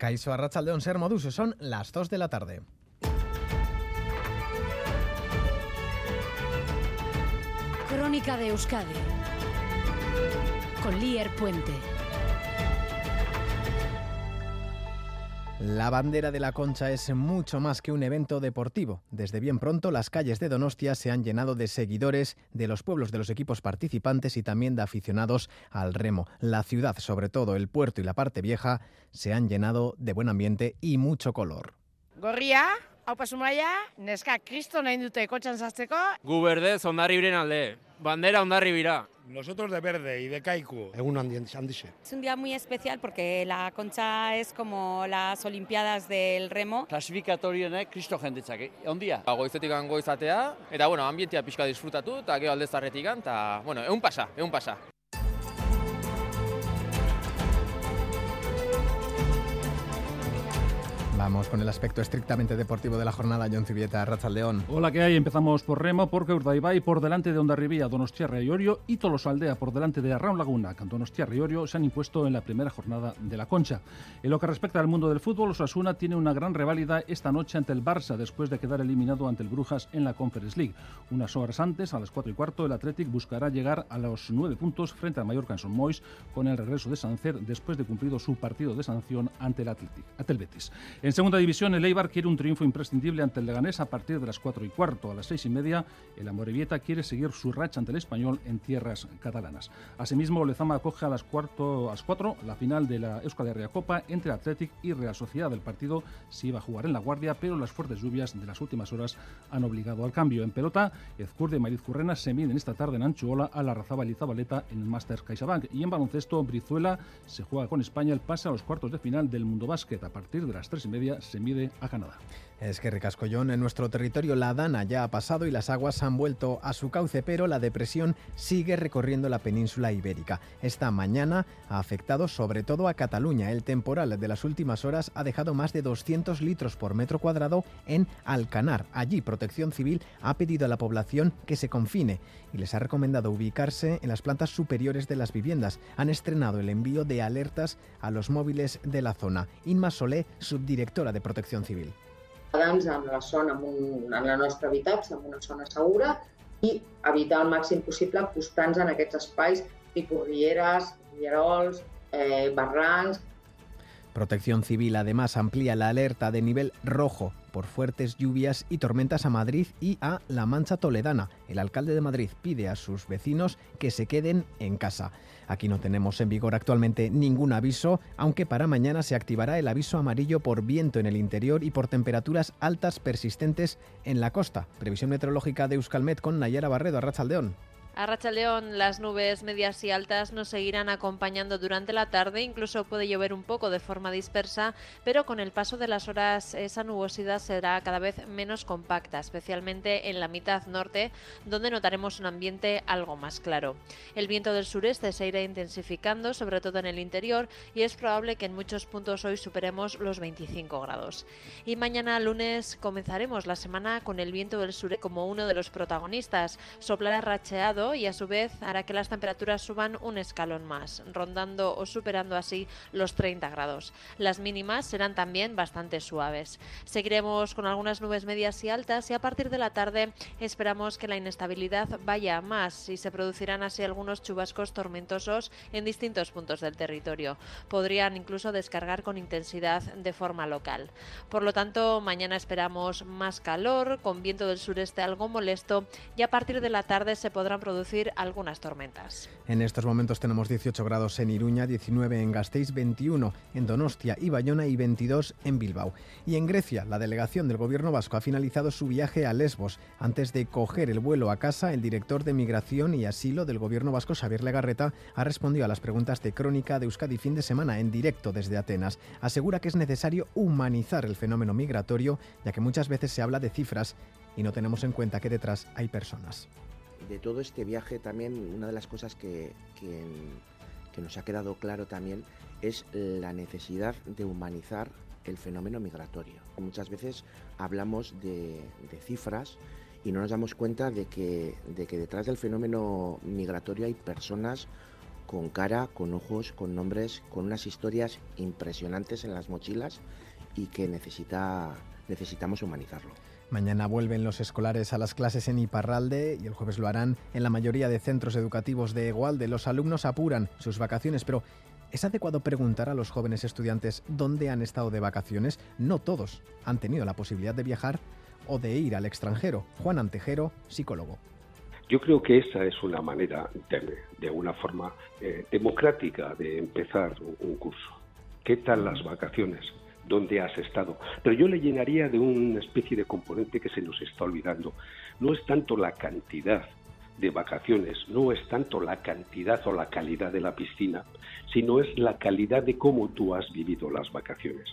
Caiso Arrachaldeón Ser Moduso, son las 2 de la tarde. Crónica de Euskadi con Lier Puente. La bandera de la Concha es mucho más que un evento deportivo. Desde bien pronto las calles de Donostia se han llenado de seguidores de los pueblos de los equipos participantes y también de aficionados al remo. La ciudad, sobre todo el puerto y la parte vieja, se han llenado de buen ambiente y mucho color. Gorria, hau pasumaya, neska kristo nahi dute kotxan zazteko. Gu berde, zondarribiren alde. Bandera ondarribira. Nosotros de verde y de kaiku. Egun handixe. Es un día muy especial porque la concha es como las olimpiadas del remo. Klasifikatorionek kristo jendetzak, eh? ondia. Goizetik gango izatea, eta bueno, ambientia pixka disfrutatu, eta gero aldezarretik eta bueno, egun pasa, egun pasa. Vamos con el aspecto estrictamente deportivo de la jornada, John Civieta, Ratzaldeón. Hola, ¿qué hay? Empezamos por Remo, porque Urdaibai por delante de Ondarribía, Donostiarra y Orio y Tolosaldea por delante de Arraun Laguna, Donostiarra y Orio se han impuesto en la primera jornada de la Concha. En lo que respecta al mundo del fútbol, Osasuna tiene una gran reválida esta noche ante el Barça después de quedar eliminado ante el Brujas en la Conference League. Unas horas antes, a las 4 y cuarto, el Athletic buscará llegar a los 9 puntos frente al Mallorca en Son Mois con el regreso de Sancer después de cumplido su partido de sanción ante el Athletic, ante el Betis. En segunda división, el Eibar quiere un triunfo imprescindible ante el Leganés a partir de las 4 y cuarto. A las 6 y media, el Amorebieta quiere seguir su racha ante el Español en tierras catalanas. Asimismo, Lezama acoge a las, cuarto, a las 4 la final de la Euskal Herria Copa entre Athletic y Real Sociedad. El partido se iba a jugar en La Guardia, pero las fuertes lluvias de las últimas horas han obligado al cambio. En pelota, Ezcurde y Mariz Currena se miden esta tarde en Anchuola a la Razabal y Zabaleta en el Masters CaixaBank. Y en baloncesto, Brizuela se juega con España el pase a los cuartos de final del Mundo Básquet. A partir de las 3 y media se mide a Canadá. Es que Ricascollón, en nuestro territorio la Dana ya ha pasado y las aguas han vuelto a su cauce, pero la depresión sigue recorriendo la península ibérica. Esta mañana ha afectado sobre todo a Cataluña. El temporal de las últimas horas ha dejado más de 200 litros por metro cuadrado en Alcanar. Allí Protección Civil ha pedido a la población que se confine y les ha recomendado ubicarse en las plantas superiores de las viviendas. Han estrenado el envío de alertas a los móviles de la zona. Inma Solé, subdirectora de Protección Civil. quedar-nos en la zona, en, un, en la nostra habitatge, en una zona segura i evitar el màxim possible acostar-nos en aquests espais tipus rieres, rierols, eh, barrancs, Protección Civil además amplía la alerta de nivel rojo por fuertes lluvias y tormentas a Madrid y a La Mancha Toledana. El alcalde de Madrid pide a sus vecinos que se queden en casa. Aquí no tenemos en vigor actualmente ningún aviso, aunque para mañana se activará el aviso amarillo por viento en el interior y por temperaturas altas persistentes en la costa. Previsión meteorológica de Euskalmet con Nayara Barredo, Arrachaldeón. A Rachaleón, las nubes medias y altas nos seguirán acompañando durante la tarde, incluso puede llover un poco de forma dispersa, pero con el paso de las horas esa nubosidad será cada vez menos compacta, especialmente en la mitad norte, donde notaremos un ambiente algo más claro. El viento del sureste se irá intensificando, sobre todo en el interior, y es probable que en muchos puntos hoy superemos los 25 grados. Y mañana lunes comenzaremos la semana con el viento del sureste como uno de los protagonistas. Soplará racheado y a su vez hará que las temperaturas suban un escalón más, rondando o superando así los 30 grados. Las mínimas serán también bastante suaves. Seguiremos con algunas nubes medias y altas y a partir de la tarde esperamos que la inestabilidad vaya más y se producirán así algunos chubascos tormentosos en distintos puntos del territorio. Podrían incluso descargar con intensidad de forma local. Por lo tanto, mañana esperamos más calor, con viento del sureste algo molesto y a partir de la tarde se podrán producir algunas tormentas. En estos momentos tenemos 18 grados en Iruña, 19 en Gasteiz, 21 en Donostia y Bayona y 22 en Bilbao. Y en Grecia, la delegación del gobierno vasco ha finalizado su viaje a Lesbos. Antes de coger el vuelo a casa, el director de Migración y Asilo del gobierno vasco, Xavier Legarreta, ha respondido a las preguntas de Crónica de Euskadi fin de semana en directo desde Atenas. Asegura que es necesario humanizar el fenómeno migratorio, ya que muchas veces se habla de cifras y no tenemos en cuenta que detrás hay personas de todo este viaje también una de las cosas que, que, nos ha quedado claro también es la necesidad de humanizar el fenómeno migratorio. Muchas veces hablamos de, de cifras y no nos damos cuenta de que, de que detrás del fenómeno migratorio hay personas con cara, con ojos, con nombres, con unas historias impresionantes en las mochilas y que necesita, necesitamos humanizarlo. Mañana vuelven los escolares a las clases en Iparralde y el jueves lo harán en la mayoría de centros educativos de Egualde. Los alumnos apuran sus vacaciones, pero ¿es adecuado preguntar a los jóvenes estudiantes dónde han estado de vacaciones? No todos han tenido la posibilidad de viajar o de ir al extranjero. Juan Antejero, psicólogo. Yo creo que esa es una manera, de, una forma eh, democrática, de empezar un curso. ¿Qué tal las vacaciones? ¿Dónde has estado? Pero yo le llenaría de una especie de componente que se nos está olvidando. No es tanto la cantidad de vacaciones, no es tanto la cantidad o la calidad de la piscina, sino es la calidad de cómo tú has vivido las vacaciones.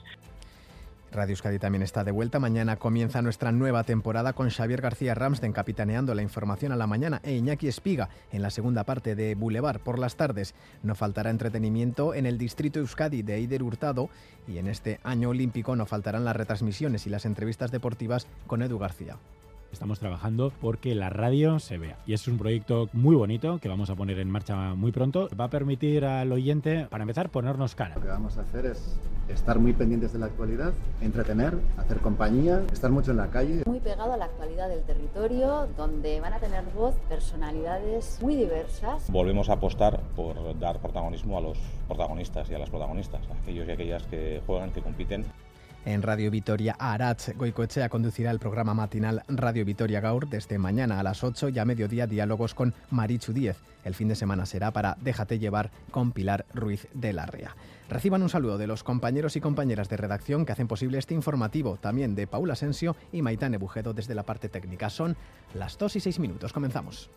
Radio Euskadi también está de vuelta. Mañana comienza nuestra nueva temporada con Xavier García Ramsten capitaneando la información a la mañana e Iñaki Espiga en la segunda parte de Boulevard por las tardes. No faltará entretenimiento en el distrito Euskadi de Eider Hurtado y en este año olímpico no faltarán las retransmisiones y las entrevistas deportivas con Edu García. Estamos trabajando porque la radio se vea. Y es un proyecto muy bonito que vamos a poner en marcha muy pronto. Va a permitir al oyente, para empezar, ponernos cara. Lo que vamos a hacer es estar muy pendientes de la actualidad, entretener, hacer compañía, estar mucho en la calle. Muy pegado a la actualidad del territorio, donde van a tener voz personalidades muy diversas. Volvemos a apostar por dar protagonismo a los protagonistas y a las protagonistas, a aquellos y aquellas que juegan, que compiten. En Radio Vitoria, Aratz Goicoechea conducirá el programa matinal Radio Vitoria Gaur desde mañana a las 8 y a mediodía diálogos con Marichu Díez. El fin de semana será para Déjate llevar con Pilar Ruiz de Larrea. Reciban un saludo de los compañeros y compañeras de redacción que hacen posible este informativo, también de Paula Asensio y Maitane Bujedo desde la parte técnica. Son las 2 y 6 minutos. Comenzamos.